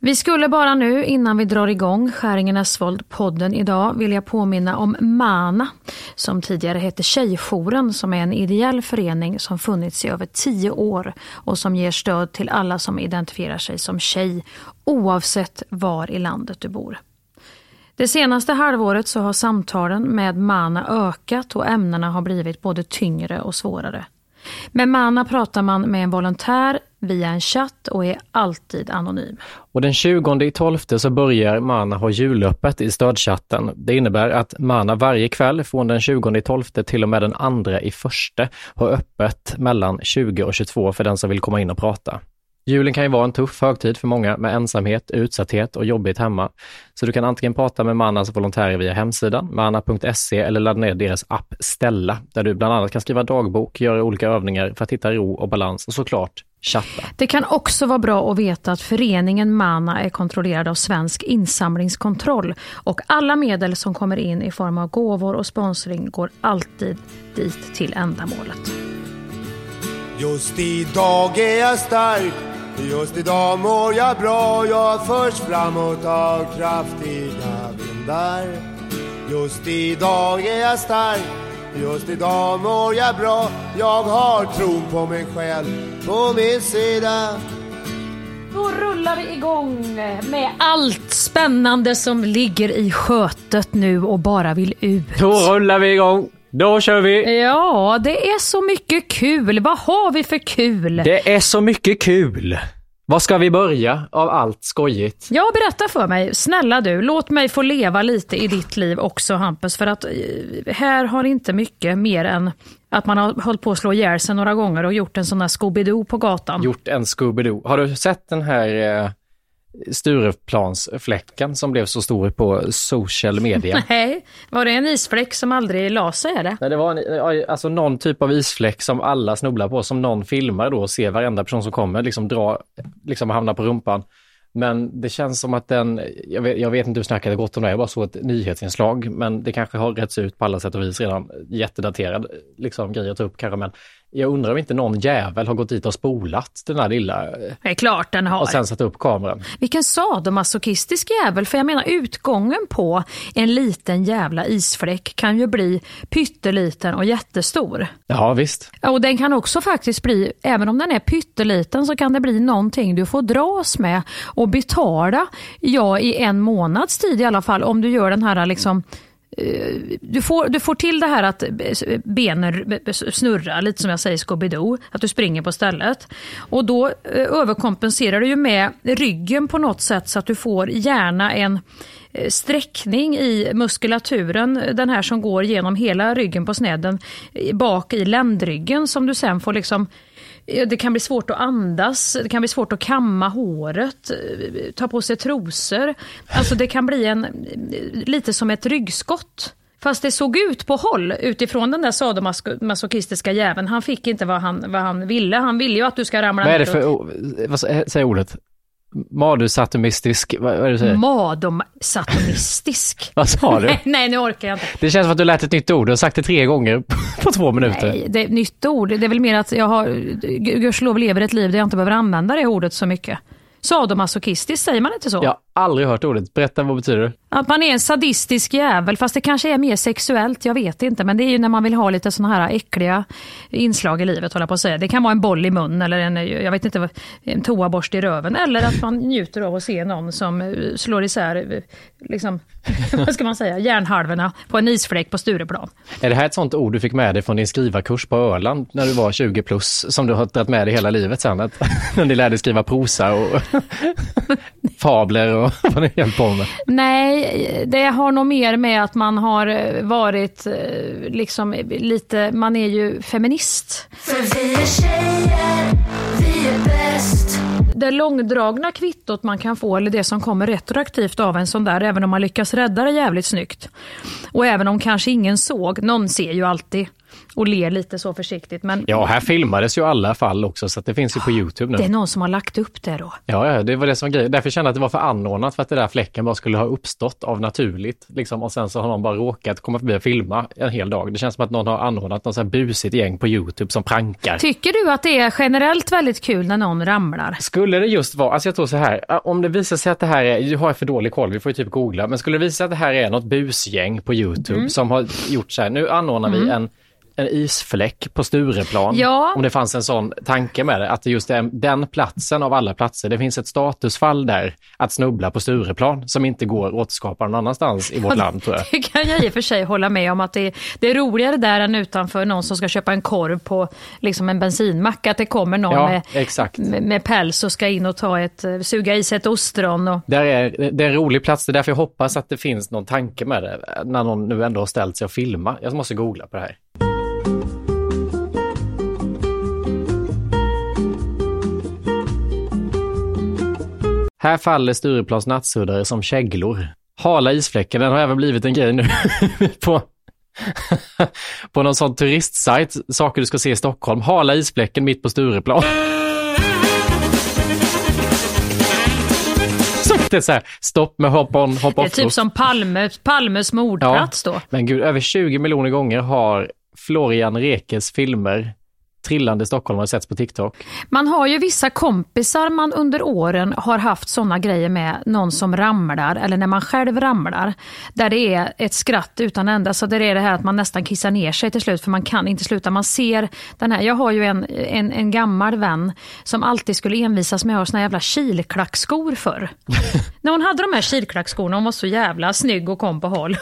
Vi skulle bara nu, innan vi drar igång Skäringen Esvold-podden idag, vilja påminna om MANA, som tidigare hette Tjejjouren, som är en ideell förening som funnits i över tio år och som ger stöd till alla som identifierar sig som tjej, oavsett var i landet du bor. Det senaste halvåret så har samtalen med MANA ökat och ämnena har blivit både tyngre och svårare. Med Mana pratar man med en volontär via en chatt och är alltid anonym. Och den 20 i 12 så börjar Mana ha julöppet i stödchatten. Det innebär att Mana varje kväll från den 20 i 12 till och med den andra i första har öppet mellan 20 och 22 för den som vill komma in och prata. Julen kan ju vara en tuff högtid för många med ensamhet, utsatthet och jobbigt hemma. Så du kan antingen prata med Manas volontärer via hemsidan, mana.se eller ladda ner deras app Ställa, där du bland annat kan skriva dagbok, göra olika övningar för att hitta ro och balans och såklart chatta. Det kan också vara bra att veta att föreningen MANA är kontrollerad av Svensk insamlingskontroll och alla medel som kommer in i form av gåvor och sponsring går alltid dit till ändamålet. Just idag är jag stark Just idag mår jag bra, jag förs framåt av kraftiga vindar. Just idag är jag stark, just idag mår jag bra. Jag har tron på mig själv på min sida. Då rullar vi igång med allt spännande som ligger i skötet nu och bara vill ut. Då rullar vi igång! Då kör vi! Ja, det är så mycket kul. Vad har vi för kul? Det är så mycket kul! Var ska vi börja av allt skojigt? Ja, berätta för mig. Snälla du, låt mig få leva lite i ditt liv också Hampus. För att eh, här har inte mycket mer än att man har hållit på att slå ihjäl sig några gånger och gjort en sån där Scooby-Doo på gatan. Gjort en Scooby-Doo. Har du sett den här eh, Stureplansfläcken som blev så stor på social media. Nej, var det en isfläck som aldrig la sig eller? Nej, det var en, alltså någon typ av isfläck som alla snubblar på, som någon filmar då och ser varenda person som kommer, liksom dra, liksom hamna på rumpan. Men det känns som att den, jag vet, jag vet inte hur snacket har gått om det, jag bara såg ett nyhetsinslag, men det kanske har rätts ut på alla sätt och vis redan, jättedaterad liksom, grej att ta upp kanske, men jag undrar om inte någon jävel har gått dit och spolat den här lilla... Det är klart den har. Och sen satt upp kameran. Vilken sadomasochistisk jävel, för jag menar utgången på en liten jävla isfläck kan ju bli pytteliten och jättestor. Ja visst. Och den kan också faktiskt bli, även om den är pytteliten så kan det bli någonting du får dras med och betala, ja i en månads tid i alla fall, om du gör den här liksom Eh, Eh, du får, du får till det här att eh, benen snurrar, lite som jag säger Scooby-Doo, att du springer på stället. Och då eh, överkompenserar du ju med ryggen på något sätt så att du får gärna en sträckning i muskulaturen, den här som går genom hela ryggen på snedden, bak i ländryggen som du sen får liksom det kan bli svårt att andas, det kan bli svårt att kamma håret, ta på sig trosor. Alltså det kan bli en, lite som ett ryggskott. Fast det såg ut på håll utifrån den där sadomasochistiska jäveln. Han fick inte vad han, vad han ville. Han ville ju att du ska ramla ner. Vad är det för, vad säger ordet? Madusatomistisk, vad är det du säger? Madomsatomistisk. vad sa du? nej, nej, nu orkar jag inte. Det känns som att du lät ett nytt ord, du har sagt det tre gånger på två minuter. Nej, det är ett nytt ord. Det är väl mer att jag har, gudskelov lever ett liv där jag inte behöver använda det ordet så mycket. Sadomasochistiskt, säger man inte så? Jag har aldrig hört ordet. Berätta, vad betyder det? Att man är en sadistisk jävel, fast det kanske är mer sexuellt, jag vet inte. Men det är ju när man vill ha lite sådana här äckliga inslag i livet, håller på att säga. Det kan vara en boll i mun eller en, jag vet inte, en toaborste i röven. Eller att man njuter av att se någon som eh, slår isär, eh, liksom, vad ska man säga, järnhalvorna på en isfläck på Stureplan. Är det här ett sånt ord du fick med dig från din skrivarkurs på Öland när du var 20 plus, som du har dragit med dig hela livet sen? Att, när ni lärde skriva prosa och fabler och vad ni höll på med? Nej, det har nog mer med att man har eh, varit eh, liksom lite, man är ju feminist. För vi är tjejer, vi är bäst. Det långdragna kvittot man kan få, eller det som kommer retroaktivt av en sån där, även om man lyckas rädda det jävligt snyggt. Och även om kanske ingen såg, någon ser ju alltid. Och ler lite så försiktigt. Men Ja, här filmades ju alla fall också så att det finns ju på Youtube nu. det är någon som har lagt upp det då. Ja, det var det som var grejen. Därför kände jag att det var för anordnat för att det där fläcken bara skulle ha uppstått av naturligt. Liksom. Och sen så har någon bara råkat komma förbi och filma en hel dag. Det känns som att någon har anordnat något så här busigt gäng på Youtube som prankar. Tycker du att det är generellt väldigt kul när någon ramlar? Skulle det just vara, alltså jag tror så här, om det visar sig att det här är, du har för dålig koll, vi får ju typ googla, men skulle det visa sig att det här är något busgäng på Youtube Mm. som har gjort så här, nu anordnar vi en en isfläck på Stureplan. Ja. Om det fanns en sån tanke med det, att det just är den platsen av alla platser, det finns ett statusfall där att snubbla på Stureplan som inte går att återskapa någon annanstans i vårt land tror jag. Det kan jag i och för sig hålla med om att det är, det är roligare där än utanför någon som ska köpa en korv på liksom en bensinmack. Att det kommer någon Ja, med, med, med päls och ska in och ta ett, eh, suga i sig ett ostron. Och, Där är, det är en rolig plats, det är därför jag hoppas att det finns någon tanke med det, när någon nu ändå har ställt sig och filma. Jag måste googla på det här. Här faller Stureplans nattsuddare som käglor. Hala isfläcken, den har även blivit en grej nu på, på någon sån turistsajt, saker du ska se i Stockholm. Hala isfläcken mitt på Stureplan. Det är så här, stopp med hopp on, hopp det är off. typ som Palme, Palmes mordplats då. Men gud, över 20 miljoner gånger har Florian Rekes filmer Trillande Stockholm har setts på TikTok. Man har ju vissa kompisar man under åren har haft såna grejer med, någon som ramlar eller när man själv ramlar. Där det är ett skratt utan ända, så där är det här att man nästan kissar ner sig till slut för man kan inte sluta. Man ser den här, jag har ju en, en, en gammal vän som alltid skulle envisas med att ha såna jävla kilklackskor förr. när hon hade de här kilklackskorna, hon var så jävla snygg och kom på håll.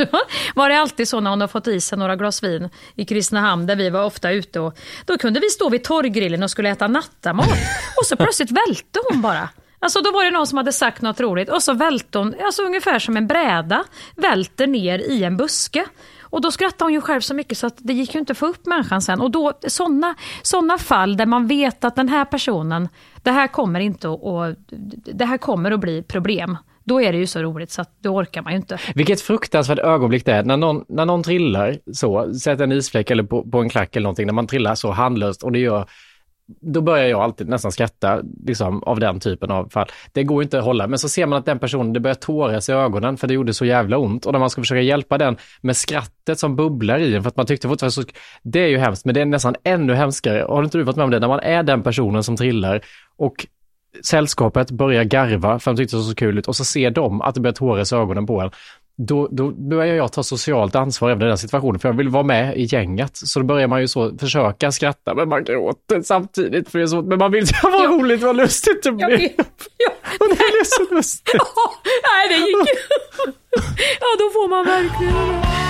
Så var det alltid så när hon har fått i sig några glas vin i Kristinehamn där vi var ofta ute och då kunde vi stå vid torggrillen och skulle äta nattamat och så plötsligt välte hon bara. Alltså då var det någon som hade sagt något roligt och så välte hon, alltså ungefär som en bräda, välter ner i en buske. Och då skrattade hon ju själv så mycket så att det gick ju inte att få upp människan sen. Och då sådana såna fall där man vet att den här personen, det här kommer inte att, och, det här kommer att bli problem. Då är det ju så roligt så att då orkar man ju inte. Vilket fruktansvärt ögonblick det är när någon, när någon trillar så, sätter en isfläck eller på, på en klack eller någonting, när man trillar så handlöst och det gör då börjar jag alltid nästan skratta liksom, av den typen av fall. Det går inte att hålla, men så ser man att den personen, det börjar tåras i ögonen för det gjorde så jävla ont. Och när man ska försöka hjälpa den med skrattet som bubblar i en för att man tyckte fortfarande så... Det är ju hemskt, men det är nästan ännu hemskare. Har inte du varit med om det? När man är den personen som trillar och sällskapet börjar garva för de tyckte det såg så kul ut och så ser de att det börjar tåras i ögonen på en. Då, då börjar jag ta socialt ansvar även i den situationen, för jag vill vara med i gänget. Så då börjar man ju så försöka skratta, men man gråter samtidigt. För det är så, men man vill säga vad roligt, vad lustigt det blev. Och det är så lustigt. nej, det gick ju. Ja, då får man verkligen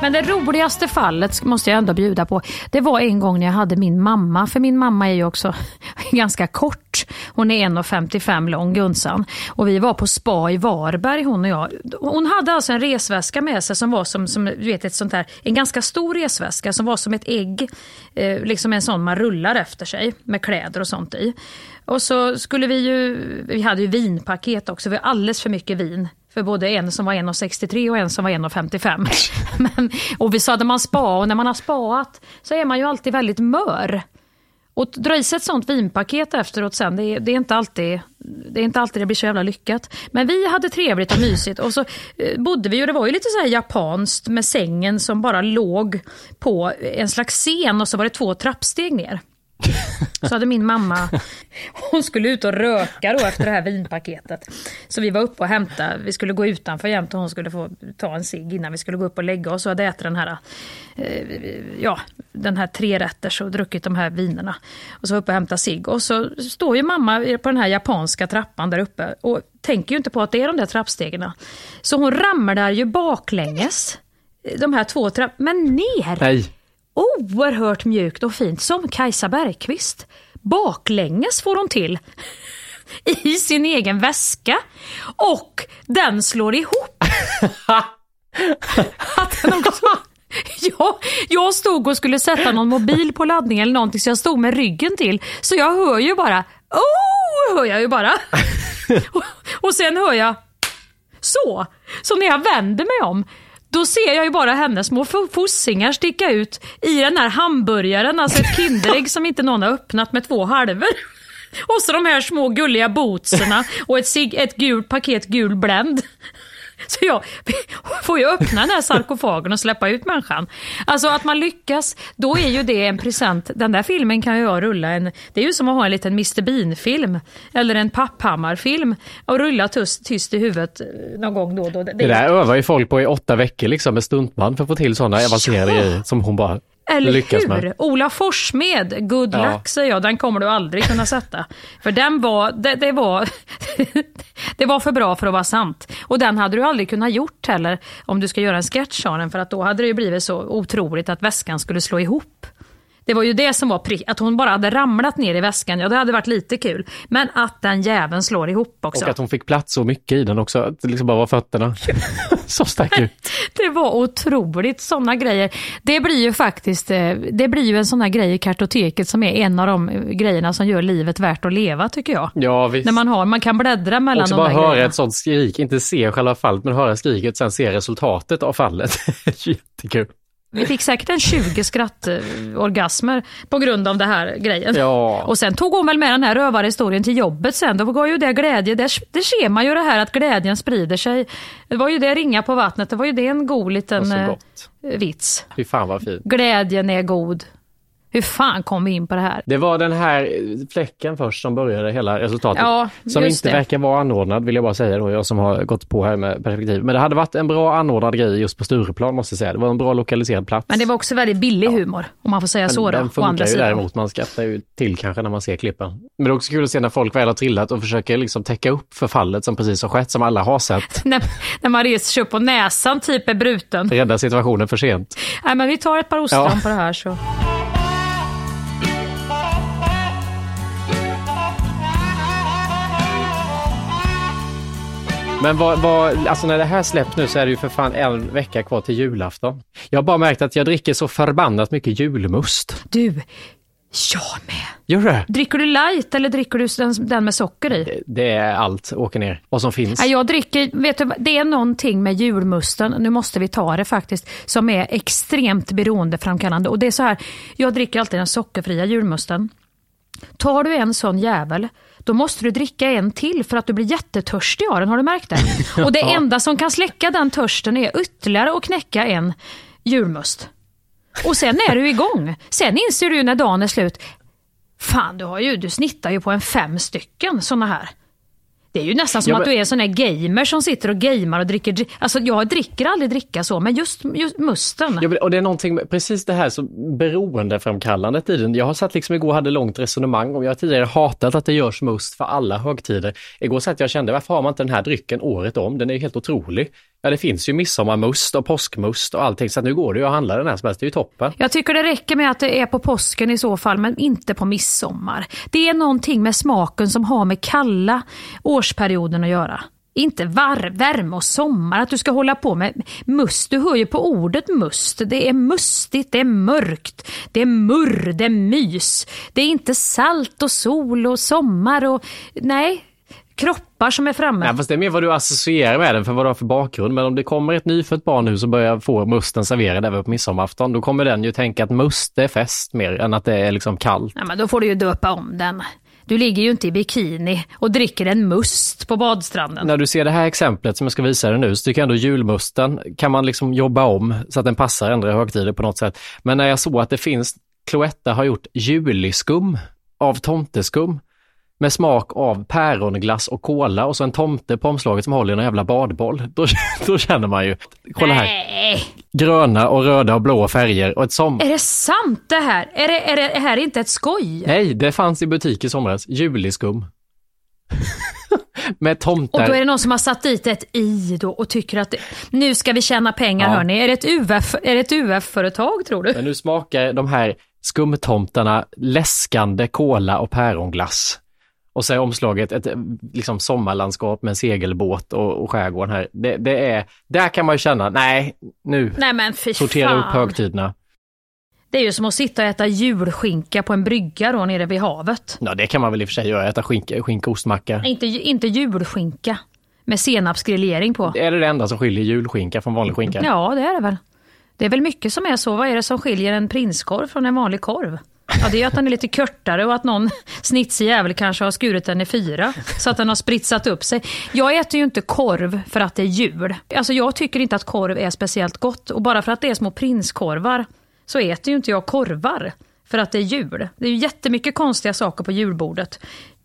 Men det roligaste fallet måste jag ändå bjuda på. Det var en gång när jag hade min mamma, för min mamma är ju också ganska kort. Hon är 1,55 lång, Gunsan. Och vi var på spa i Varberg, hon och jag. Hon hade alltså en resväska med sig som var som, som vet, ett sånt här, en ganska stor resväska som var som ett ägg. Eh, liksom en sån man rullar efter sig med kläder och sånt i. Och så skulle vi ju, vi hade ju vinpaket också, vi hade alldeles för mycket vin för både en som var 1,63 och en som var 1,55. Men, och vi sa att man spa och när man har spaat så är man ju alltid väldigt mör. Och dra i sig ett sånt vinpaket efteråt sen, det är, det är, inte alltid, det är inte alltid det blir så jävla lyckat. Men vi hade trevligt och mysigt och så eh, bodde vi och det var ju lite så här japanskt med sängen som bara låg på en slags scen och så var det två trappsteg ner. så hade min mamma, hon skulle ut och röka då efter det här vinpaketet. Så vi var uppe och hämtade, vi skulle gå utanför jämt och hon skulle få ta en cigg innan vi skulle gå upp och lägga oss och hade ätit den här, eh, ja, den här trerätters och druckit de här vinerna. Och så var uppe och hämtade cigg och så står ju mamma på den här japanska trappan där uppe och tänker ju inte på att det är de där trappstegen. Så hon ramlar ju baklänges, de här två trapporna, men ner! Nej. Oerhört mjukt och fint, som Kajsa Bergqvist. Baklänges får hon till i sin egen väska och den slår ihop. Att den också... Ja, jag stod och skulle sätta någon mobil på laddning eller någonting så jag stod med ryggen till. Så jag hör ju bara, oh, hör jag ju bara. Och, och sen hör jag så. Så när jag vänder mig om då ser jag ju bara hennes små fossingar sticka ut i den här hamburgaren, alltså ett Kinderägg som inte någon har öppnat med två halvor. Och så de här små gulliga bootserna och ett, ett gult paket gul Blend. Så jag får ju öppna den här sarkofagen och släppa ut människan. Alltså att man lyckas, då är ju det en present. Den där filmen kan ju jag rulla en, det är ju som att ha en liten Mr Bean-film. Eller en Papphammar-film. Och rulla tyst, tyst i huvudet eh, någon gång då och då. Det, det där övar ju folk på i åtta veckor liksom med stuntman för att få till sådana avancerade ja. grejer som hon bara eller lyckas hur? med. Ola Forssmed, good ja. luck säger jag, den kommer du aldrig kunna sätta. För den var, det, det, var, det var för bra för att vara sant. Och den hade du aldrig kunnat gjort heller om du ska göra en sketch av den, för att då hade det ju blivit så otroligt att väskan skulle slå ihop. Det var ju det som var prick, att hon bara hade ramlat ner i väskan, ja det hade varit lite kul. Men att den jäveln slår ihop också. Och att hon fick plats så mycket i den också, att det liksom bara var fötterna som stack ut. Det var otroligt, sådana grejer. Det blir ju faktiskt, eh, det blir ju en sån här grej i kartoteket som är en av de grejerna som gör livet värt att leva tycker jag. Ja visst. När man har, man kan bläddra mellan också de bara där höra grejerna. ett sånt skrik, inte se själva fallet men höra skriket sen se resultatet av fallet. Jättekul. Vi fick säkert en 20 skrattorgasmer på grund av det här grejen. Ja. Och sen tog hon väl med den här rövarhistorien till jobbet sen. Då var ju det glädje. Där, där ser man ju det här att glädjen sprider sig. Det var ju det ringa på vattnet. Det var ju det en god liten eh, vits. Fy fan vad fint. Glädjen är god. Hur fan kom vi in på det här? Det var den här fläcken först som började hela resultatet. Ja, som inte det. verkar vara anordnad vill jag bara säga då, jag som har gått på här med perspektiv. Men det hade varit en bra anordnad grej just på Stureplan måste jag säga. Det var en bra lokaliserad plats. Men det var också väldigt billig humor, om man får säga Men så. Då, den funkar andra ju sidan. däremot, man skrattar ju till kanske när man ser klippen. Men det är också kul att se när folk väl har trillat och försöker liksom täcka upp för fallet som precis har skett, som alla har sett. när, när man reser sig upp och näsan typ är bruten. Rädda situationen för sent. Nej, men vi tar ett par ostron Ja. på det här så. Men vad, vad, alltså när det här släpps nu så är det ju för fan en vecka kvar till julafton. Jag har bara märkt att jag dricker så förbannat mycket julmust. Du, jag med. Gör det? Dricker du light eller dricker du den, den med socker i? Det är allt, åker ner. Vad som finns. Nej, jag dricker, vet du, det är någonting med julmusten, nu måste vi ta det faktiskt, som är extremt beroendeframkallande. Och det är så här, jag dricker alltid den sockerfria julmusten. Tar du en sån jävel, då måste du dricka en till för att du blir jättetörstig av den, har du märkt det? Och det enda som kan släcka den törsten är ytterligare att knäcka en julmust. Och sen är du igång. Sen inser du när dagen är slut, fan du, har ju, du snittar ju på en fem stycken såna här. Det är ju nästan som Ja, att men- du är en sån här gamer som sitter och gamer och dricker. dri- Alltså jag dricker aldrig dricka så, men just, just musten. Ja, och det är någonting, med- precis det här så beroendeframkallandet i den. Jag har satt liksom igår hade långt resonemang om, jag har tidigare hatat att det görs must för alla högtider. Igår satt jag och kände, varför har man inte den här drycken året om? Den är ju helt otrolig. Ja, det finns ju midsommarmust och påskmust och allting, så att nu går det ju att handla den här som helst, det är ju toppen. Jag tycker det räcker med att det är på påsken i så fall, men inte på midsommar. Det är någonting med smaken som har med kalla årsperioden att göra. Inte var, värme och sommar, att du ska hålla på med must. Du hör ju på ordet must. Det är mustigt, det är mörkt, det är murr, det är mys. Det är inte salt och sol och sommar och nej, kroppar som är framme. Ja, fast det är mer vad du associerar med den för vad du har för bakgrund. Men om det kommer ett nyfött barn nu som börjar få musten serverad även på midsommarafton, då kommer den ju tänka att must är fest mer än att det är liksom kallt. Ja, men då får du ju döpa om den. Du ligger ju inte i bikini och dricker en must på badstranden. När du ser det här exemplet som jag ska visa dig nu så tycker jag ändå julmusten kan man liksom jobba om så att den passar andra högtider på något sätt. Men när jag såg att det finns, Cloetta har gjort juliskum av tomteskum med smak av päronglass och kola och så en tomte på omslaget som håller i en jävla badboll. Då, då känner man ju, kolla här, Nej, gröna och röda och blåa färger och ett som... är det sant det här? Är det, är det här inte ett skoj? Nej, det fanns i butik i somras, juliskum. med tomtar. Och då är det någon som har satt dit ett i då och tycker att nu ska vi tjäna pengar Ja. hörni. Är det ett UF, är det ett UF-företag tror du? Men nu smakar de här skumtomtarna läskande kola och päronglass. Och så är omslaget ett liksom, sommarlandskap med en segelbåt och, och skärgården här. Det, det är, där kan man ju känna, nej, nu, Nej men fy sortera upp fan. högtiderna. Det är ju som att sitta och äta julskinka på en brygga då nere vid havet. Ja, det kan man väl i och för sig göra, äta skinka, skinka ostmacka. Inte, inte julskinka med senapsgrillering på. Är det det enda som skiljer julskinka från vanlig skinka? Ja, det är det väl. Det är väl mycket som är så. Vad är det som skiljer en prinskorv från en vanlig korv? Ja, det är ju att den är lite kortare och att någon snitsig jävel kanske har skurit den i fyra så att den har spritsat upp sig. Jag äter ju inte korv för att det är jul. Alltså jag tycker inte att korv är speciellt gott och bara för att det är små prinskorvar så äter ju inte jag korvar för att det är jul. Det är ju jättemycket konstiga saker på julbordet.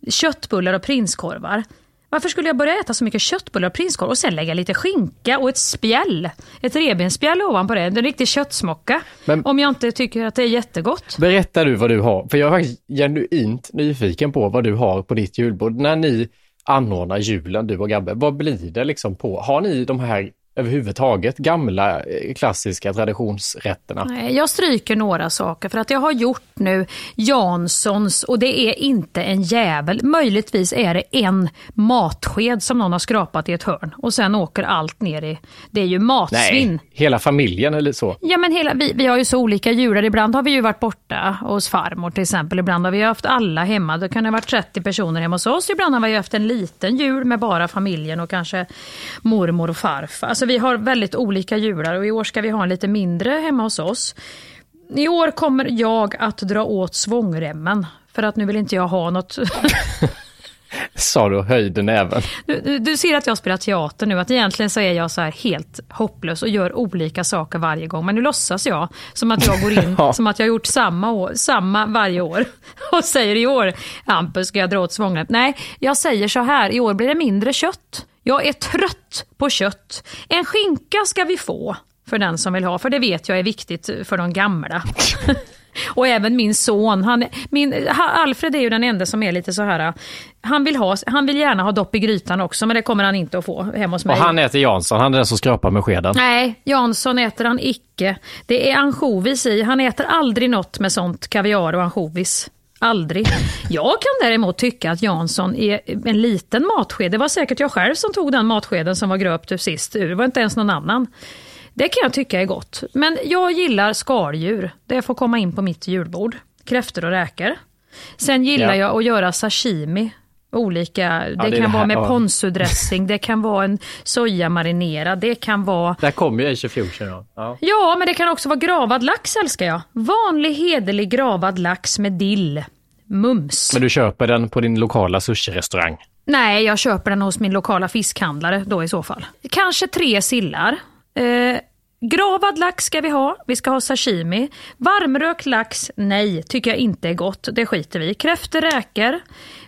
Köttbullar och prinskorvar. Varför skulle jag börja äta så mycket köttbullar och prinskorv och sen lägga lite skinka och ett spjäll? Ett revbensspjäll ovanpå det, en riktig köttsmocka. Men- Om jag inte tycker att det är jättegott. Berätta du vad du har, för jag är faktiskt genuint nyfiken på vad du har på ditt julbord. När ni anordnar julen, du och Gabbe, vad blir det liksom på? Har ni de här överhuvudtaget gamla eh, klassiska traditionsrätterna? Nej, Jag stryker några saker för att jag har gjort nu Janssons och det är inte en jävel. Möjligtvis är det en matsked som någon har skrapat i ett hörn och sen åker allt ner i... Det är ju matsvinn. Nej, hela familjen eller så? Ja, men hela, vi, vi har ju så olika jular. Ibland har vi ju varit borta hos farmor till exempel. Ibland har vi haft alla hemma. Då kan det ha varit 30 personer hemma hos oss. Ibland har vi haft en liten jul med bara familjen och kanske mormor och farfar. Alltså vi har väldigt olika jular och i år ska vi ha en lite mindre hemma hos oss. I år kommer jag att dra åt svångremmen. För att nu vill inte jag ha något... Sa du höjde näven. Du, du, du ser att jag spelar teater nu, att egentligen så är jag så här helt hopplös och gör olika saker varje gång. Men nu låtsas jag som att jag går in, Ja. som att jag har gjort samma, år, samma varje år. Och säger i år, Hampus ska jag dra åt svångremmen? Nej, jag säger så här, i år blir det mindre kött. Jag är trött på kött. En skinka ska vi få, för den som vill ha, för det vet jag är viktigt för de gamla. Och även min son, han, min, Alfred är ju den enda som är lite så här. Han vill, ha, han vill gärna ha dopp i grytan också, men det kommer han inte att få hemma hos mig. Och han äter Jansson, han är den som skrapar med skeden. Nej, Jansson äter han icke. Det är ansjovis i. Han äter aldrig något med sånt kaviar och ansjovis. Aldrig. Jag kan däremot tycka att Jansson är en liten matsked. Det var säkert jag själv som tog den matskeden som var gröpt sist ur. Det var inte ens någon annan. Det kan jag tycka är gott. Men jag gillar skaldjur. Det får komma in på mitt julbord. Kräftor och räkor. Sen gillar Ja. jag att göra sashimi. Olika, det, det kan det vara med ja. ponzu-dressing, det kan vara en sojamarinerad, det kan vara Där kommer ju Fusion. Ja. Ja. Ja, men det kan också vara gravad lax älskar jag. Vanlig hederlig gravad lax med dill. Mums. Men du köper den på din lokala sushi-restaurang? Nej, jag köper den hos min lokala fiskhandlare då i så fall. Kanske tre sillar. Eh, gravad lax ska vi ha. Vi ska ha sashimi. Varmrökt lax, nej, tycker jag inte är gott. Det skiter vi i. Kräftor, räkor,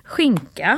skinka.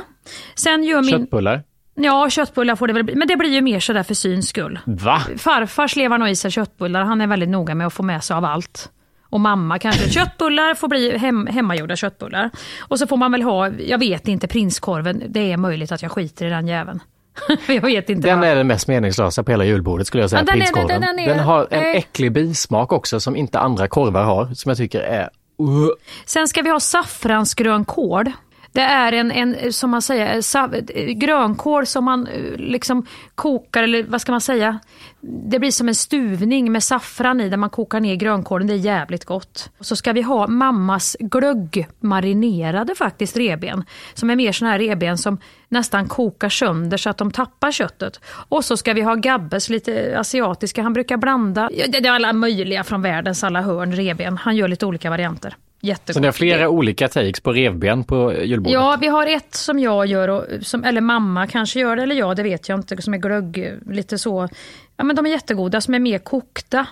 Sen gör min... Köttbullar? Ja, köttbullar får det väl bli. Men det blir ju mer sådär för syns skull. Va? Farfar slevar nog i sig köttbullar. Han är väldigt noga med att få med sig av allt. Och mamma kanske. Köttbullar får bli hem, hemmagjorda köttbullar. Och så får man väl ha, jag vet inte, prinskorven. Det är möjligt att jag skiter i den jäveln. jag vet inte. Den vad- är den mest meningslösa på hela julbordet skulle jag säga, Ja, den prinskorven. den- den den har en eh. äcklig bismak också som inte andra korvar har, som jag tycker är... Uh. Sen ska vi ha saffransgrönkål. Det är en, en som man säger, eh, eh, grönkål som man eh, liksom kokar, eller vad ska man säga? Det blir som en stuvning med saffran i där man kokar ner grönkålen. Det är jävligt gott. Och så ska vi ha mammas glöggmarinerade faktiskt reben. Som är mer såna här reben som nästan kokar sönder så att de tappar köttet. Och så ska vi ha Gabbes, lite asiatiska. Han brukar blanda, det är alla möjliga från världens alla hörn reben. Han gör lite olika varianter. Jättegott. Så ni har flera olika takes på revben på julbordet? Ja, vi har ett som jag gör, och, som, eller mamma kanske gör det, eller jag, det vet jag inte, som är glögg, lite så. Ja men de är jättegoda, som är mer kokta.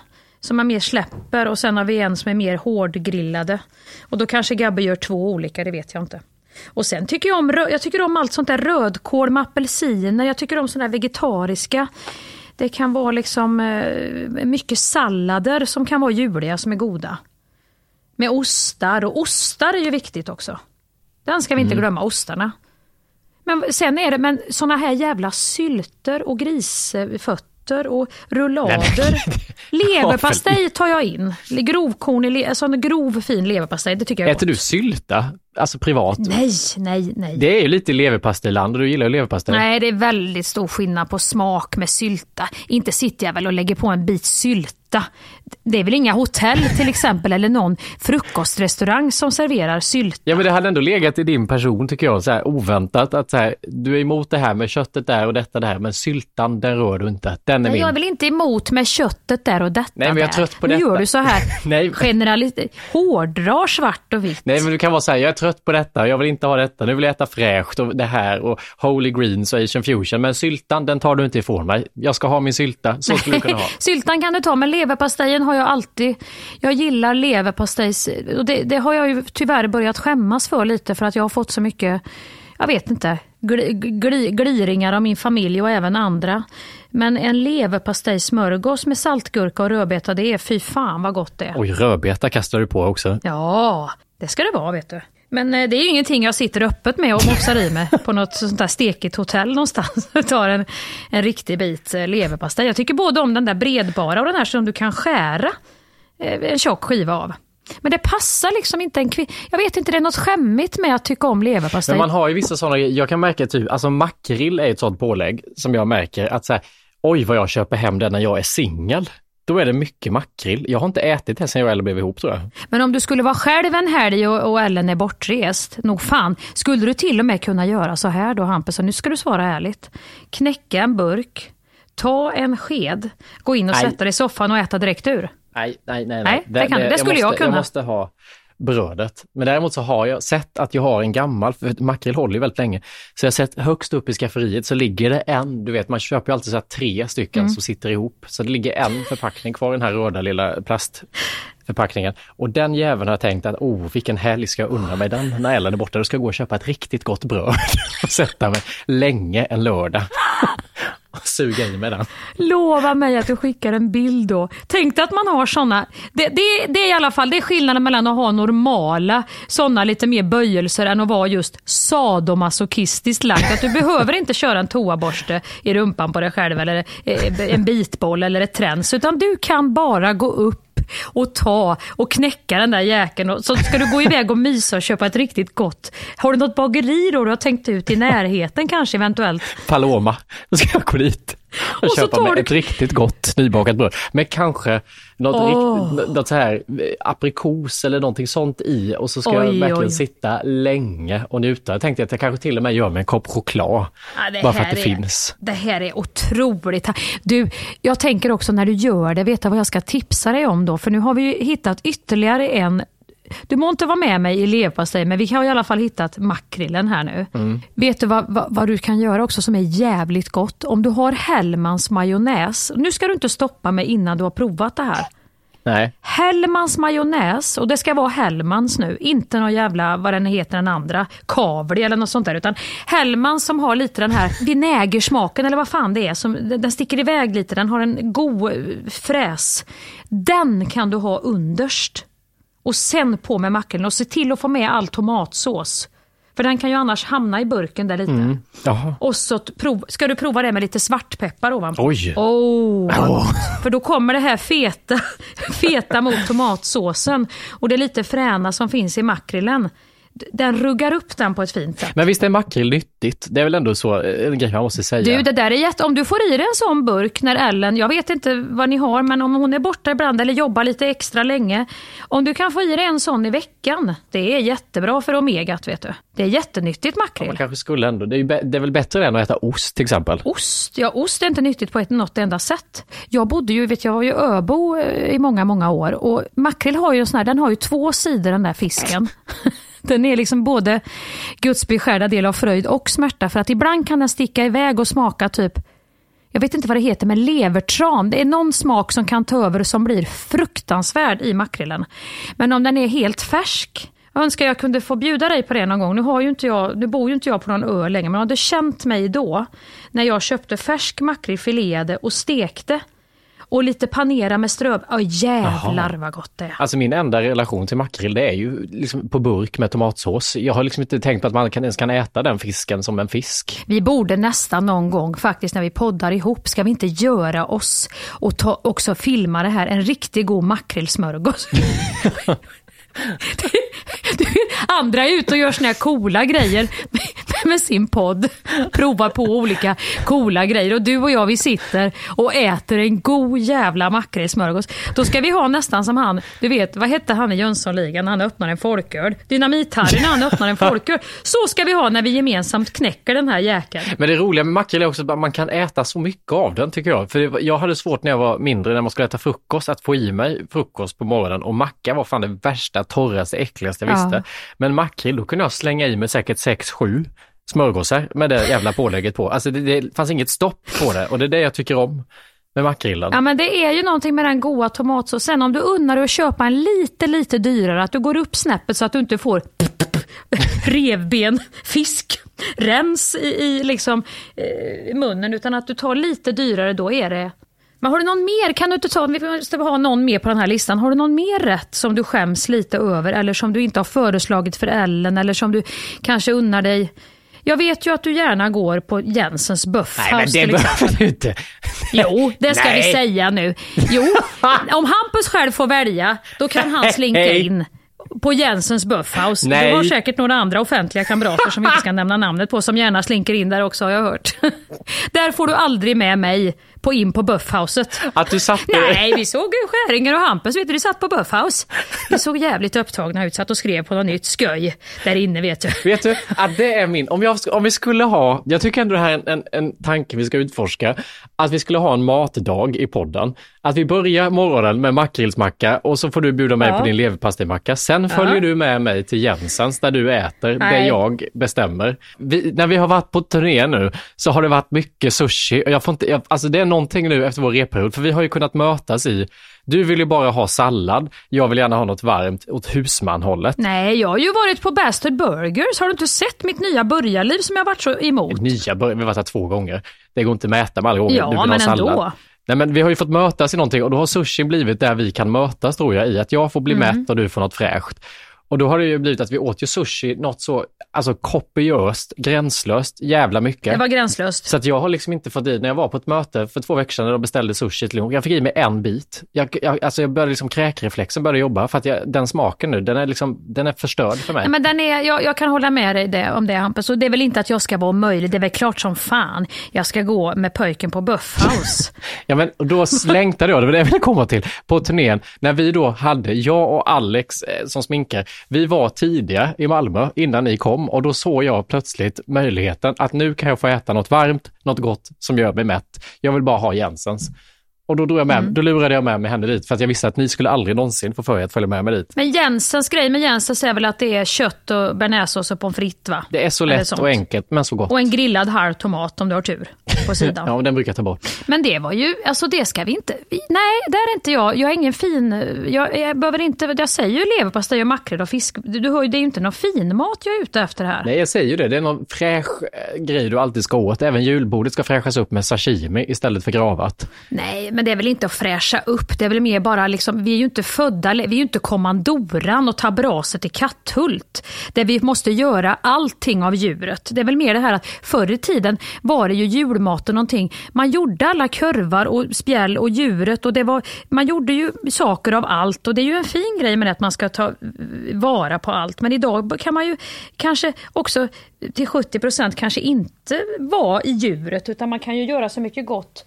som man mer släpper och sen har vi en som är mer hårdgrillade. Och då kanske Gabbe gör två olika, det vet jag inte. Och sen tycker jag om, jag tycker om allt sånt där rödkål med apelsiner, jag tycker om sådana vegetariska. Det kan vara liksom eh, mycket sallader som kan vara juliga som är goda. Med ostar och ostar är ju viktigt också. Den ska vi inte glömma, ostarna. Men sen är det men såna här jävla sylter och grisfötter och rullader. Leverpastej tar jag in. Grovkornig, sån grov fin leverpastej, det tycker jag är Äter gott. du sylta? Alltså privat? Nej, nej, nej. Det är ju lite leverpastejland och du gillar ju leverpastej. Nej, det är väldigt stor skillnad på smak med sylta. Inte sitter jag väl och lägger på en bit sylta. Det är väl inga hotell till exempel eller någon frukostrestaurang som serverar sylta. Ja men det hade ändå legat i din person tycker jag, så här, oväntat att så här, du är emot det här med köttet där och detta där men syltan den rör du inte. Den är Nej, min. jag är väl inte emot med köttet där och detta Nej, men jag är trött på nu detta. gör du så här Nej. generellt, hårdrar svart och vitt. Nej men du kan vara så här, jag är trött på detta, jag vill inte ha detta, nu vill jag äta fräscht och det här och Holy Greens och Asian Fusion men syltan den tar du inte ifrån mig. Jag ska ha min sylta, så skulle du kunna ha. Syltan kan du ta, men leverpastejen har jag alltid... Jag gillar leverpastejs... Och det, det har jag ju tyvärr börjat skämmas för lite för att jag har fått så mycket, jag vet inte, gl, gliringar av min familj och även andra. Men en leverpastejsmörgås med saltgurka och rödbeta, det är fy fan vad gott det är. Oj, rödbeta kastar du på också. Ja, det ska det vara vet du. Men eh, det är ju ingenting jag sitter öppet med och mopsar i mig på något sånt där stekigt hotell någonstans. och tar en, en riktig bit eh, leverpastej. Jag tycker både om den där bredbara och den här som du kan skära eh, en tjock skiva av. Men det passar liksom inte en kvinna. Jag vet inte, det är något skämmigt med att tycka om leverpastej. Men man har ju vissa sådana, jag kan märka typ, alltså makrill är ett sådant pålägg som jag märker att så här, oj vad jag köper hem det när jag är singel. Då är det mycket makrill. Jag har inte ätit det sen jag och Ellen blev ihop tror jag. Men om du skulle vara själv en helg och, och Ellen är bortrest, nog fan, skulle du till och med kunna göra så här då Hampus, nu ska du svara ärligt. Knäcka en burk, ta en sked, gå in och Nej. sätta dig i soffan och äta direkt ur. Nej, nej, nej. Nej, det kan- det skulle jag måste, kunna. Jag måste ha brödet. Men däremot så har jag sett att jag har en gammal, för makrill håller ju väldigt länge, så jag har sett högst upp i skafferiet så ligger det en, du vet man köper ju alltid så tre stycken Mm. som sitter ihop, så det ligger en förpackning kvar i den här röda lilla plastförpackningen. Och den jäveln har jag tänkt att, oh vilken helg ska jag unna mig den när Ellen är borta, då ska jag gå och köpa ett riktigt gott bröd och sätta mig länge en lördag suga i mig den. Lova mig att du skickar en bild då. Tänk dig att man har såna. Det, det, det är i alla fall det är skillnaden mellan att ha normala sådana lite mer böjelser än att vara just sadomasochistiskt lagd. Att du behöver inte köra en toaborste i rumpan på dig själv eller eh, en bitboll eller ett träns utan du kan bara gå upp och ta och knäcka den där jäkeln och så ska du gå iväg och mysa och köpa ett riktigt gott. Har du något bageri då du har tänkt ut i närheten kanske eventuellt? Paloma. Då ska jag gå dit och, så köpa tar du- ett riktigt gott nybakat bröd. Men kanske något, Åh. rikt, något så här eh, aprikos eller någonting sånt i och så ska jag Oj, verkligen oj. sitta länge och njuta. Jag tänkte att jag kanske till och med gör mig en kopp choklad. Ja, bara för att det är, finns. Det här är otroligt. Du, jag tänker också när du gör det, veta vad jag ska tipsa dig om då. För nu har vi ju hittat ytterligare en du må inte vara med mig i leverpastej, men vi har i alla fall hittat makrillen här nu. Mm. Vet du vad, vad, vad du kan göra också som är jävligt gott? Om du har Hellmans majonnäs. Nu ska du inte stoppa mig innan du har provat det här. Nej, Hellmans majonnäs, och det ska vara Hellmans nu, inte någon jävla, vad den heter den andra, Kavli eller något sånt där, utan Hellmans som har lite den här vinägersmaken eller vad fan det är, som, den sticker iväg lite, den har en god eh, fräs. Den kan du ha underst. Och sen på med makrillen och se till att få med all tomatsås. För den kan ju annars hamna i burken där lite. jaha. Och så prov, ska du prova det med lite svartpeppar ovanpå. Oj. Oh, gott. För då kommer det här feta, feta mot tomatsåsen och det lite fräna som finns i makrillen. Den ruggar upp den på ett fint sätt. Men visst är makrill nyttigt? Det är väl ändå så, eh, en grej man måste säga. Du, det där är jätte... Om du får i dig en sån burk när Ellen, jag vet inte vad ni har, men om hon är borta ibland eller jobbar lite extra länge. Om du kan få i dig en sån i veckan, det är jättebra för omegat, vet du. Det är jättenyttigt makrill. Man kanske skulle ändå, det är, bä- det är väl bättre än att äta ost till exempel. Ost, ja ost är inte nyttigt på ett något enda sätt. Jag bodde ju, vet jag var ju öbo eh, i många, många år och makrill har ju en sån här, den har ju två sidor den där fisken. Den är liksom både Guds beskärda del av fröjd och smärta för att ibland kan den sticka iväg och smaka typ jag vet inte vad det heter, men levertran. Det är någon smak som kan ta över och som blir fruktansvärd i makrillen. Men om den är helt färsk, jag önskar jag kunde få bjuda dig på det någon gång. Nu, har ju inte jag, nu bor ju inte jag på någon ö längre, men hade känt mig då, när jag köpte färsk makrill, fileade och stekte och lite panera med ströb. Åh jävlar Jaha. vad gott det är. Alltså min enda relation till makrill det är ju liksom på burk med tomatsås. Jag har liksom inte tänkt på att man kan, ens kan äta den fisken som en fisk. Vi borde nästan någon gång faktiskt när vi poddar ihop, ska vi inte göra oss och ta, också filma det här, en riktigt god makrillsmörgås. Du, andra är ute och gör såna här coola grejer med, sin podd. Provar på olika coola grejer och du och jag vi sitter och äter en god jävla makrillsmörgås. Då ska vi ha nästan som han, du vet vad hette han i Jönssonligan när han öppnar en folköl? Dynamit-Harry när han öppnar en folköl. Så ska vi ha när vi gemensamt knäcker den här jäkeln. Men det roliga med makrill är också att man kan äta så mycket av den tycker jag. För jag hade svårt när jag var mindre, när man skulle äta frukost, att få i mig frukost på morgonen. Och macka var fan det värsta, torraste, äckligaste jag Ja. visste. Men makrill, då kunde jag slänga i mig säkert 6-7 smörgåsar med det jävla pålägget på. Alltså det, det fanns inget stopp på det och det är det jag tycker om med makrillen. Ja men det är ju någonting med den goda tomatsåsen. Om du unnar dig att köpa en lite, lite dyrare, att du går upp snäppet så att du inte får revben, fisk, rens i, i liksom, eh, munnen, utan att du tar lite dyrare, då är det men har du någon mer, kan du inte ta, vi måste ha någon mer på den här listan, har du någon mer rätt som du skäms lite över eller som du inte har föreslagit för Ellen eller som du kanske unnar dig? Jag vet ju att du gärna går på Jensens Buffhouse Nej men det behöver du inte. Jo, det ska vi Nej. säga nu. Jo, om Hampus själv får välja, då kan han slinka in på Jensens Buffhouse. Nej. Du har säkert några andra offentliga kamrater som vi inte ska nämna namnet på som gärna slinker in där också har jag hört. Där får du aldrig med mig på in på Buffhouset. Att du satte... Nej, vi såg Skäringer och Hampus, vet du, vi satt på Buffhouse. Vi såg jävligt upptagna ut, satt och skrev på något nytt sköj där inne vet du. Vet du, att det är min, om, jag, om vi skulle ha, jag tycker ändå det här är en, en, en tanke vi ska utforska, att vi skulle ha en matdag i podden. Att vi börjar morgonen med makrillsmacka och så får du bjuda mig Ja. på din leverpastejmacka. Sen följer du med mig till Jensens där du äter det Nej. jag bestämmer. Vi, när vi har varit på turné nu så har det varit mycket sushi och jag får inte, jag, alltså det är någonting nu efter vår reperiod, för vi har ju kunnat mötas i, du vill ju bara ha sallad, jag vill gärna ha något varmt åt husmanhållet. Nej, jag har ju varit på Bastard Burgers. Har du inte sett mitt nya burgarliv som jag varit så emot? nya början, vi har varit här två gånger. Det går inte att mäta med alla gånger Ja, du vill men ha sallad. ändå. Nej men vi har ju fått mötas i någonting och då har sushin blivit där vi kan mötas tror jag i att jag får bli Mm. mätt och du får något fräscht. Och då har det ju blivit att vi åt ju sushi något så, alltså kopiöst, gränslöst, jävla mycket. Det var gränslöst. Så att jag har liksom inte fått i, när jag var på ett möte för två veckor sedan och de beställde sushi till lunch, jag fick i mig en bit. Jag, jag, alltså jag började liksom kräkreflexen började jobba för att jag, den smaken nu, den är liksom, den är förstörd för mig. Nej, men den är, jag, jag kan hålla med dig det, om det Hampus. Och det är väl inte att jag ska vara omöjlig. Det är väl klart som fan jag ska gå med pöjken på Buffhouse. Ja men då längtade jag, det var det jag ville komma till, på turnén. När vi då hade, jag och Alex eh, som sminkare, vi var tidiga i Malmö innan ni kom och då såg jag plötsligt möjligheten att nu kan jag få äta något varmt, något gott som gör mig mätt. Jag vill bara ha Jensens. Och då, drog jag med, Mm. då lurade jag med mig henne dit för att jag visste att ni skulle aldrig någonsin få för er att följa med mig dit. Men Jensens grej med Jensens är väl att det är kött och bearnaisesås och pommes frites va? Det är så lätt och enkelt men så gott. Och en grillad halv tomat om du har tur på sidan. Ja, den brukar jag ta bort. Men det var ju, alltså det ska vi inte, vi, nej där är inte jag, jag är ingen fin, jag, jag behöver inte, jag säger ju leverpastej och makrill och fisk, du, du hör ju, det är ju inte någon fin mat jag är ute efter här. Nej, jag säger ju det. Det är någon fräsch eh, grej du alltid ska åt. Även julbordet ska fräschas upp med sashimi istället för gravat. Nej, men det är väl inte att fräscha upp. Det är väl mer bara liksom, vi är ju inte födda, vi är ju inte kommandoran och tabraset i Katthult. Där vi måste göra allting av djuret. Det är väl mer det här att förr i tiden var det ju julmaten någonting. Man gjorde alla kurvar och spjäll och djuret och det var, man gjorde ju saker av allt och det är ju en fin grej med det att man ska ta vara på allt. Men idag kan man ju kanske också till 70 procent kanske inte vara i djuret utan man kan ju göra så mycket gott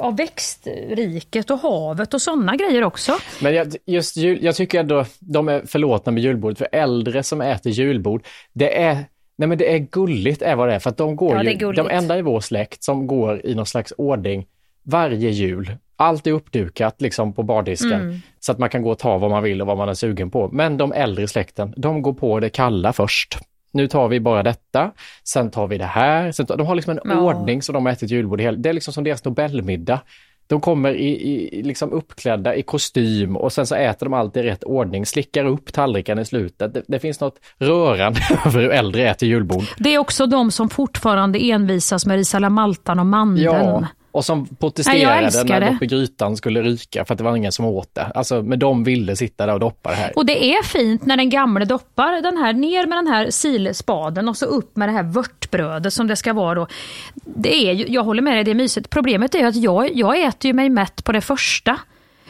av växtriket och havet och sådana grejer också. Men jag, just jul, jag tycker ändå de är förlåtna med julbordet, för äldre som äter julbord, det är Nej men det är gulligt är vad det är, för att de går Ja, ju, de enda i vår släkt som går i någon slags ordning varje jul. Allt är uppdukat liksom på bardisken Mm. så att man kan gå och ta vad man vill och vad man är sugen på. Men de äldre släkten, de går på det kalla först. Nu tar vi bara detta, sen tar vi det här. Sen tar, de har liksom en Ja. ordning som de har ätit julbord i Det är liksom som deras Nobelmiddag. De kommer i, i, liksom uppklädda i kostym och sen så äter de allt i rätt ordning, slickar upp tallriken i slutet. Det, det finns något rörande över hur äldre äter julbord. Det är också de som fortfarande envisas med ris alla maltan och mandeln. Ja, och som protesterade älskar när det. i grytan skulle ryka för att det var ingen som åt det. Alltså, men de ville sitta där och doppa det här. Och det är fint när den gamle doppar den här ner med den här silspaden och så upp med det här vörtbrödet som det ska vara då. Det är jag håller med dig, det är mysigt. Problemet är att jag, jag äter ju mig mätt på det första.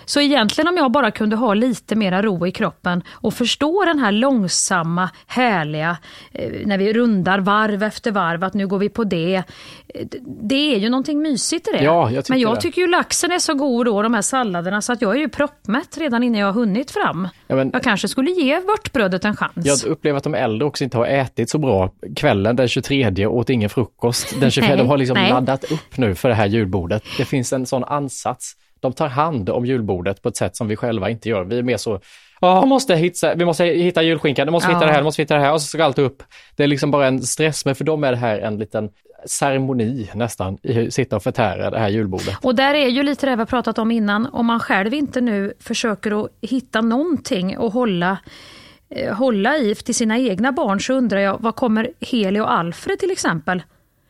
Så egentligen om jag bara kunde ha lite mera ro i kroppen och förstå den här långsamma, härliga, eh, när vi rundar varv efter varv, att nu går vi på det. Eh, Det är ju någonting mysigt i det. Ja, jag Men jag det. tycker ju laxen är så god då, de här salladerna, så att jag är ju proppmätt redan innan jag har hunnit fram. Ja, men- Jag kanske skulle ge vörtbrödet en chans. Jag upplever att de äldre också inte har ätit så bra kvällen den 23 och åt ingen frukost. Den 25, Nej, de har liksom nej. laddat upp nu för det här julbordet. Det finns en sån ansats. De tar hand om julbordet på ett sätt som vi själva inte gör. Vi är mer så, ja, måste hitta, vi måste hitta julskinkan, nu måste vi hitta Ja. det här, nu måste vi hitta det här och så ska allt upp. Det är liksom bara en stress, men för dem är det här en liten ceremoni nästan, i hur sitta och förtära det här julbordet. Och där är ju lite det vi har pratat om innan, om man själv inte nu försöker att hitta någonting och hålla, eh, hålla i till sina egna barn så undrar jag, vad kommer Heli och Alfred till exempel?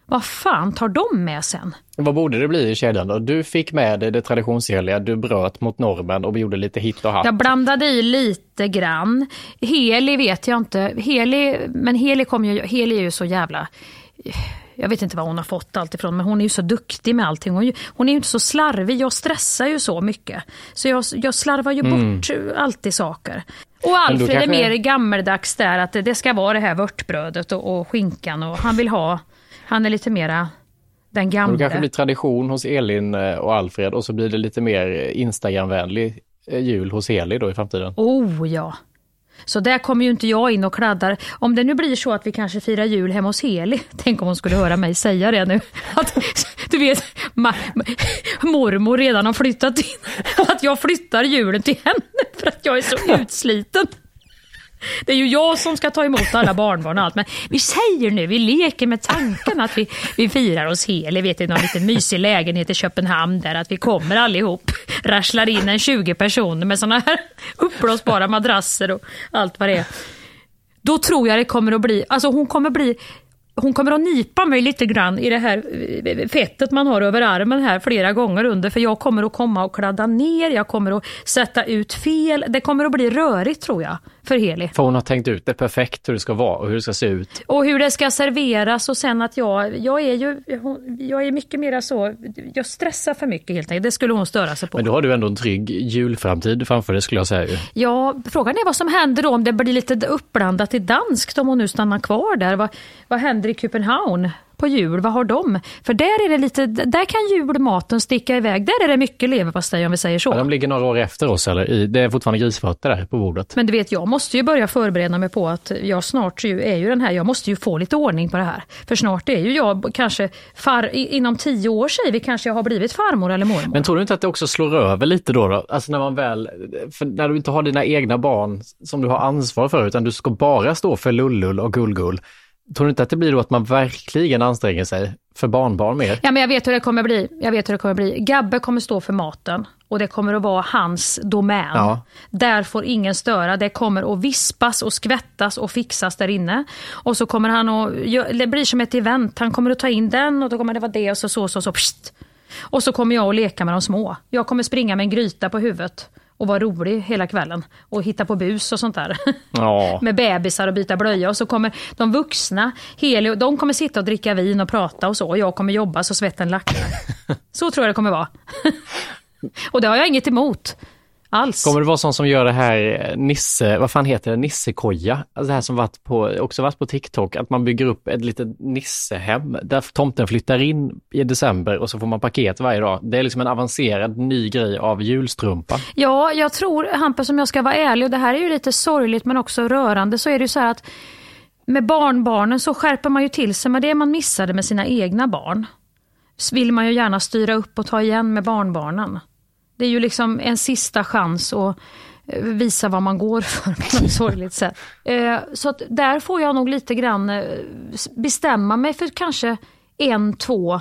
Vad fan tar de med sen? Vad borde det bli i kedjan då? Du fick med dig det traditionsenliga, du bröt mot normen och gjorde lite hit och hatt. Jag blandade i lite grann. Heli vet jag inte. Heli, men Heli, kom ju, Heli är ju så jävla... Jag vet inte var hon har fått allt ifrån, men hon är ju så duktig med allting. Hon, är hon är ju inte så slarvig. Jag stressar ju så mycket. Så jag, jag slarvar ju bort alltid saker. Och Mm. Alfred är kanske- mer gammeldags där, att det, det ska vara det här vörtbrödet och, och skinkan. Och han vill ha... Han är lite mera den Och gamle. Det kanske blir tradition hos Elin eh, och Alfred och så blir det lite mer Instagramvänlig eh, jul hos Heli då i framtiden. Oh ja. Så där kommer ju inte jag in och kladdar. Om det nu blir så att vi kanske firar jul hemma hos Heli. Tänk om hon skulle höra mig säga det nu. Att, du vet, ma, mormor redan har flyttat in. Att jag flyttar julen till henne för att jag är så utsliten. Det är ju jag som ska ta emot alla barnbarn och allt. Men vi säger nu, vi leker med tanken att vi, vi firar oss Heli, vet i någon liten mysig lägenhet i Köpenhamn där. Att vi kommer allihop, rasslar in en 20 personer med såna här uppblåsbara madrasser och allt vad det är. Då tror jag det kommer att bli, alltså hon kommer bli hon kommer att nipa mig lite grann i det här eh, fettet man har över armen här flera gånger under för jag kommer att komma och kladda ner, jag kommer att sätta ut fel. Det kommer att bli rörigt tror jag för Heli. För hon har tänkt ut det perfekt hur det ska vara och hur det ska se ut. Och hur det ska serveras och sen att jag, jag är ju, jag är mycket mer så, jag stressar för mycket helt enkelt. Det skulle hon störa sig på. Men då har du ändå en trygg julframtid framför dig skulle jag säga. Ja, frågan är vad som händer då om det blir lite uppblandat i danskt om hon nu stannar kvar där. Vad, vad händer i Köpenhamn på jul? Vad har de? För där är det lite, där kan julmaten sticka iväg. Där är det mycket leverpastej om vi säger så. Ja, de ligger några år efter oss eller det är fortfarande grisfötter där på bordet. Men du vet, jag måste ju börja förbereda mig på att jag snart ju är ju den här, jag måste ju få lite ordning på det här. För snart är ju jag kanske, far, inom tio år säger vi kanske jag har blivit farmor eller mormor. Men tror du inte att det också slår över lite då? då? Alltså när man väl, när du inte har dina egna barn som du har ansvar för utan du ska bara stå för lullull och gullgull. Tror du inte att det blir då att man verkligen anstränger sig för barnbarn mer? Ja, men jag vet hur det kommer bli. Jag vet hur det kommer bli. Gabbe kommer stå för maten och det kommer att vara hans domän. Ja. Där får ingen störa. Det kommer att vispas och skvättas och fixas där inne. Och så kommer han att, det blir som ett event. Han kommer att ta in den och då kommer det vara det och så så så så. Pst. Och så kommer jag att leka med de små. Jag kommer springa med en gryta på huvudet och vara rolig hela kvällen och hitta på bus och sånt där. Ja. med bebisar och byta blöja och så kommer de vuxna, Heli, de kommer sitta och dricka vin och prata och så och jag kommer jobba så svetten lackar. Så tror jag det kommer vara. och det har jag inget emot alls. Kommer det vara sån som gör det här eh, Nisse, vad fan heter det, Nissekoja? Alltså det här som varit på, också varit på TikTok, att man bygger upp ett litet Nissehem där tomten flyttar in i december och så får man paket varje dag. Det är liksom en avancerad ny grej av julstrumpa. Ja, jag tror Hampus om jag ska vara ärlig och det här är ju lite sorgligt men också rörande så är det ju så här att med barnbarnen så skärper man ju till sig med det man missade med sina egna barn. Så vill man ju gärna styra upp och ta igen med barnbarnen. Det är ju liksom en sista chans att eh, visa vad man går för på något sorgligt sätt. Eh, så att där får jag nog lite grann eh, bestämma mig för kanske en, två,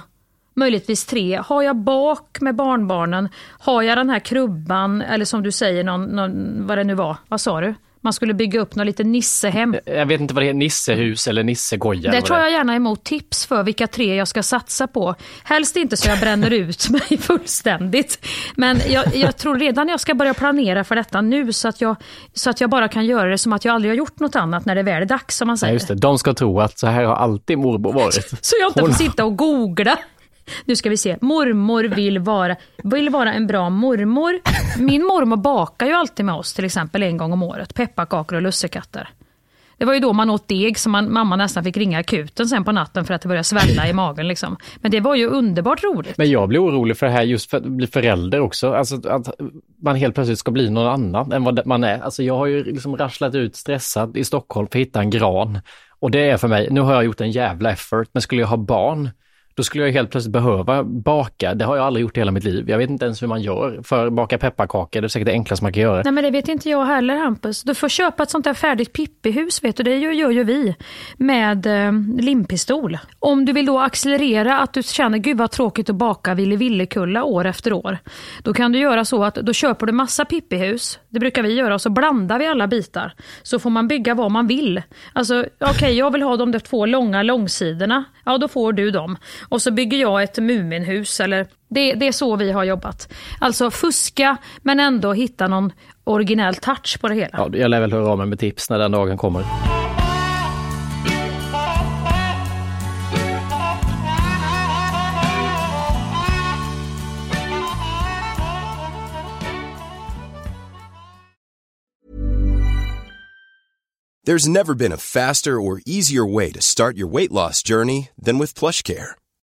möjligtvis tre. Har jag bak med barnbarnen? Har jag den här krubban eller som du säger, någon, någon, vad det nu var, vad sa du? Man skulle bygga upp något litet nissehem. Jag vet inte vad det är, nissehus eller nissegoja? Det tar jag gärna emot tips för vilka tre jag ska satsa på. Helst inte så jag bränner ut mig fullständigt. Men jag, jag tror redan jag ska börja planera för detta nu så att, jag, så att jag bara kan göra det som att jag aldrig har gjort något annat när det väl är dags som man säger. Ja, just det. De ska tro att så här har alltid mormor varit. så jag inte får sitta och googla. Nu ska vi se. Mormor vill vara, vill vara en bra mormor. Min mormor bakar ju alltid med oss till exempel en gång om året. Pepparkakor och lussekatter. Det var ju då man åt deg som man, mamma nästan fick ringa akuten sen på natten för att det började svälla i magen. Liksom. Men det var ju underbart roligt. Men jag blir orolig för det här just för att bli förälder också. Alltså att man helt plötsligt ska bli någon annan än vad man är. Alltså jag har ju liksom rasslat ut stressad i Stockholm för att hitta en gran. Och det är för mig, nu har jag gjort en jävla effort, men skulle jag ha barn då skulle jag helt plötsligt behöva baka. Det har jag aldrig gjort i hela mitt liv. Jag vet inte ens hur man gör för att baka pepparkakor. Det är säkert det enklaste man kan göra. Nej men det vet inte jag heller Hampus. Du får köpa ett sånt där färdigt pippihus, vet du. Det gör ju vi med eh, limpistol. Om du vill då accelerera att du känner gud vad tråkigt att baka Ville Villekulla år efter år. Då kan du göra så att då köper du massa pippihus. Det brukar vi göra och så blandar vi alla bitar. Så får man bygga vad man vill. Alltså okej, okay, jag vill ha de där två långa långsidorna. Ja, då får du dem. Och så bygger jag ett Muminhus. Eller, det, det är så vi har jobbat. Alltså fuska men ändå hitta någon originell touch på det hela. Ja, jag lär väl höra av mig med tips när den dagen kommer. There's never been a faster or easier way to start your weight loss journey than with PlushCare.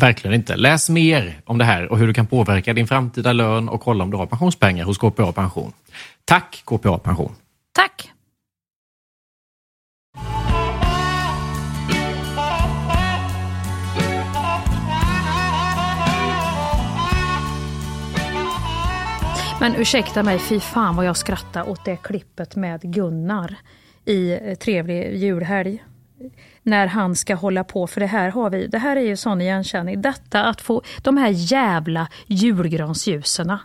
Verkligen inte. Läs mer om det här och hur du kan påverka din framtida lön och kolla om du har pensionspengar hos KPA Pension. Tack KPA Pension! Tack! Men ursäkta mig, fy fan vad jag skrattar åt det klippet med Gunnar i Trevlig julhelg. När han ska hålla på, för det här har vi, det här är ju sån igenkänning. Detta att få de här jävla julgransljusen.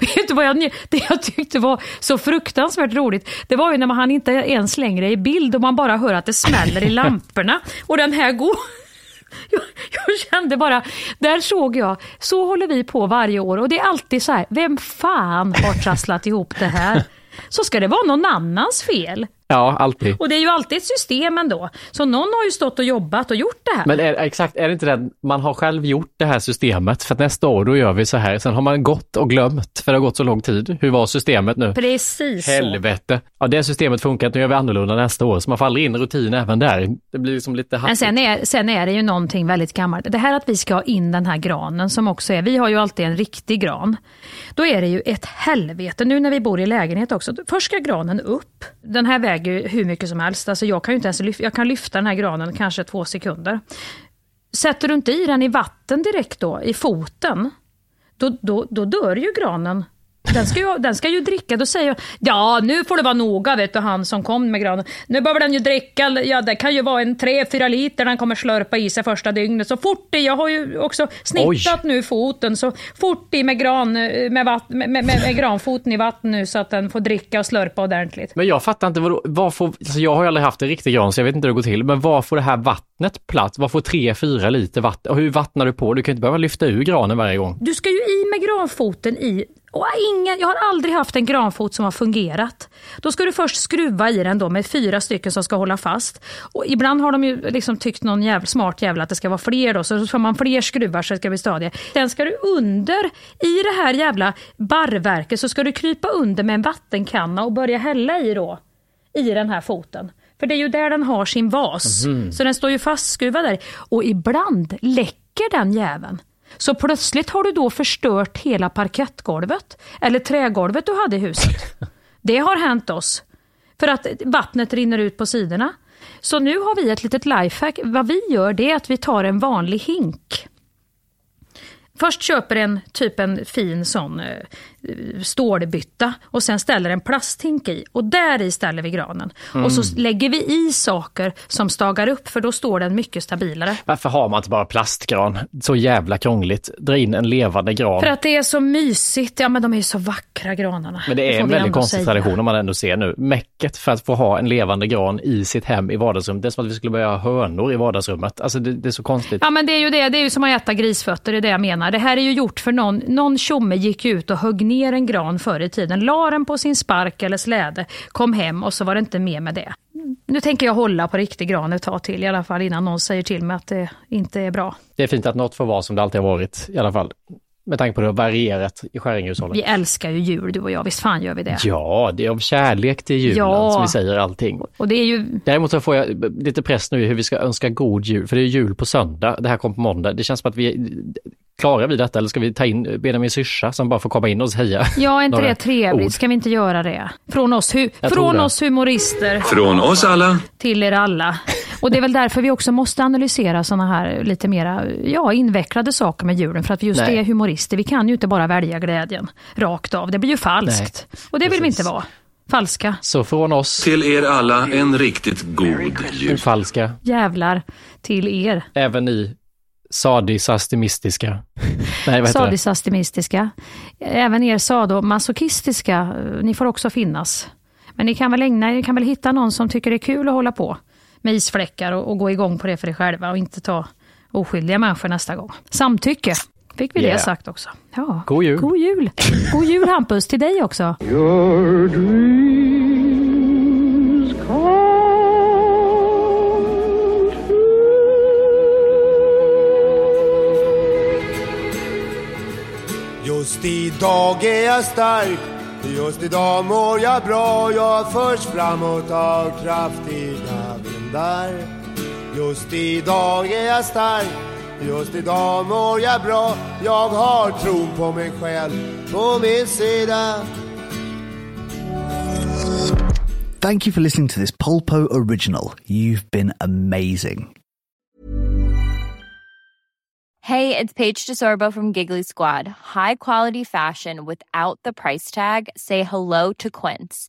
Vet du vad jag, det jag tyckte var så fruktansvärt roligt? Det var ju när han inte ens längre är i bild och man bara hör att det smäller i lamporna. Och den här går... Jag, jag, kände bara, där såg jag, så håller vi på varje år och det är alltid så här, vem fan har trasslat ihop det här? Så ska det vara någon annans fel. Ja, alltid. Och det är ju alltid ett system ändå. Så någon har ju stått och jobbat och gjort det här. Men är, exakt, är det inte det man har själv gjort det här systemet för att nästa år då gör vi så här. Sen har man gått och glömt för det har gått så lång tid. Hur var systemet nu? Precis Helvete. Ja, det systemet funkar inte. Nu gör vi annorlunda nästa år. Så man aldrig in rutin även där. Det blir liksom lite hattigt. Men sen är, sen är det ju någonting väldigt gammalt. Det här att vi ska ha in den här granen som också är, vi har ju alltid en riktig gran. Då är det ju ett helvete. Nu när vi bor i lägenhet också. Först ska granen upp. Den här väger ju hur mycket som helst. Alltså jag kan ju inte ens lyfta, jag kan lyfta den här granen kanske två sekunder. Sätter du inte i den i vatten direkt då, i foten, då, då, då dör ju granen den ska, ju, den ska ju dricka. Då säger jag, ja nu får det vara noga vet du, han som kom med granen. Nu behöver den ju dricka, ja det kan ju vara en 3-4 liter den kommer slörpa i sig första dygnet. Så fort det, jag har ju också snittat Oj. nu foten, så fort i med, gran, med, vatt, med, med, med, granfoten i vatten nu så att den får dricka och slörpa ordentligt. Men jag fattar inte, vad, får, alltså jag har ju aldrig haft en riktig gran så jag vet inte hur det går till, men var får det här vattnet plats? Var får 3-4 liter vatten? Och hur vattnar du på? Du kan inte behöva lyfta ur granen varje gång. Du ska ju i med granfoten i och ingen, jag har aldrig haft en granfot som har fungerat. Då ska du först skruva i den då med fyra stycken som ska hålla fast. Och ibland har de ju liksom tyckt någon jävla, smart jävla att det ska vara fler då, så får man fler skruvar så det ska bli stadiga. Sen ska du under, i det här jävla barrverket så ska du krypa under med en vattenkanna och börja hälla i då, i den här foten. För det är ju där den har sin vas. Mm. Så den står ju fastskruvad där. Och ibland läcker den jäveln. Så plötsligt har du då förstört hela parkettgolvet eller trägolvet du hade i huset. Det har hänt oss. För att vattnet rinner ut på sidorna. Så nu har vi ett litet lifehack. Vad vi gör det är att vi tar en vanlig hink Först köper en typ en fin sån eh, stålbytta och sen ställer en plasthink i och där i ställer vi granen. Mm. Och så lägger vi i saker som stagar upp för då står den mycket stabilare. Varför har man inte bara plastgran? Så jävla krångligt. Dra in en levande gran. För att det är så mysigt. Ja men de är ju så vackra granarna. Men det är en väldigt konstig säga. tradition om man ändå ser nu. Mäcket för att få ha en levande gran i sitt hem i vardagsrummet. Det är som att vi skulle börja ha hönor i vardagsrummet. Alltså det, det är så konstigt. Ja men det är ju det. Det är ju som att äta grisfötter, det är det jag menar. Det här är ju gjort för någon, någon tjomme gick ut och högg ner en gran förr i tiden, la den på sin spark eller släde, kom hem och så var det inte mer med det. Nu tänker jag hålla på riktig gran ett tag till i alla fall innan någon säger till mig att det inte är bra. Det är fint att något får vara som det alltid har varit i alla fall. Med tanke på det varierat i Skäringhushållet. Vi älskar ju jul du och jag, visst fan gör vi det? Ja, det är av kärlek till julen ja. som vi säger allting. Och det är ju... Däremot så får jag lite press nu hur vi ska önska god jul, för det är jul på söndag, det här kom på måndag. Det känns som att vi Klarar vi detta eller ska vi ta in Benjamin Syrsa som bara får komma in och säga Ja, är inte det trevligt? Ord. Ska vi inte göra det? Från oss, hu från oss humorister. Från oss alla. Till er alla. Och det är väl därför vi också måste analysera sådana här lite mera ja, invecklade saker med julen. För att vi just Nej. är humorister. Vi kan ju inte bara välja glädjen rakt av. Det blir ju falskt. Nej. Och det vill Precis. vi inte vara. Falska. Så från oss. Till er alla en riktigt god jul. Falska. Jävlar till er. Även ni sadisastimistiska. Nej, sadisastimistiska. Även er sadomasochistiska, ni får också finnas. Men ni kan väl ägna ni kan väl hitta någon som tycker det är kul att hålla på med isfläckar och, och gå igång på det för er själva och inte ta oskyldiga människor nästa gång. Samtycke. Fick vi yeah. det sagt också. Ja. God jul. God jul. God jul Hampus, till dig också. Just idag är jag stark, just idag mår jag bra. Jag förs framåt av kraftiga vindar. Just idag är jag stark Just idag mår jag bra Jag har tron på mig själv på min sida Thank you for listening to this Polpo original. You've been amazing. Hey, it's Paige DeSorbo from Giggly Squad. High quality fashion without the price tag. Say hello to Quince.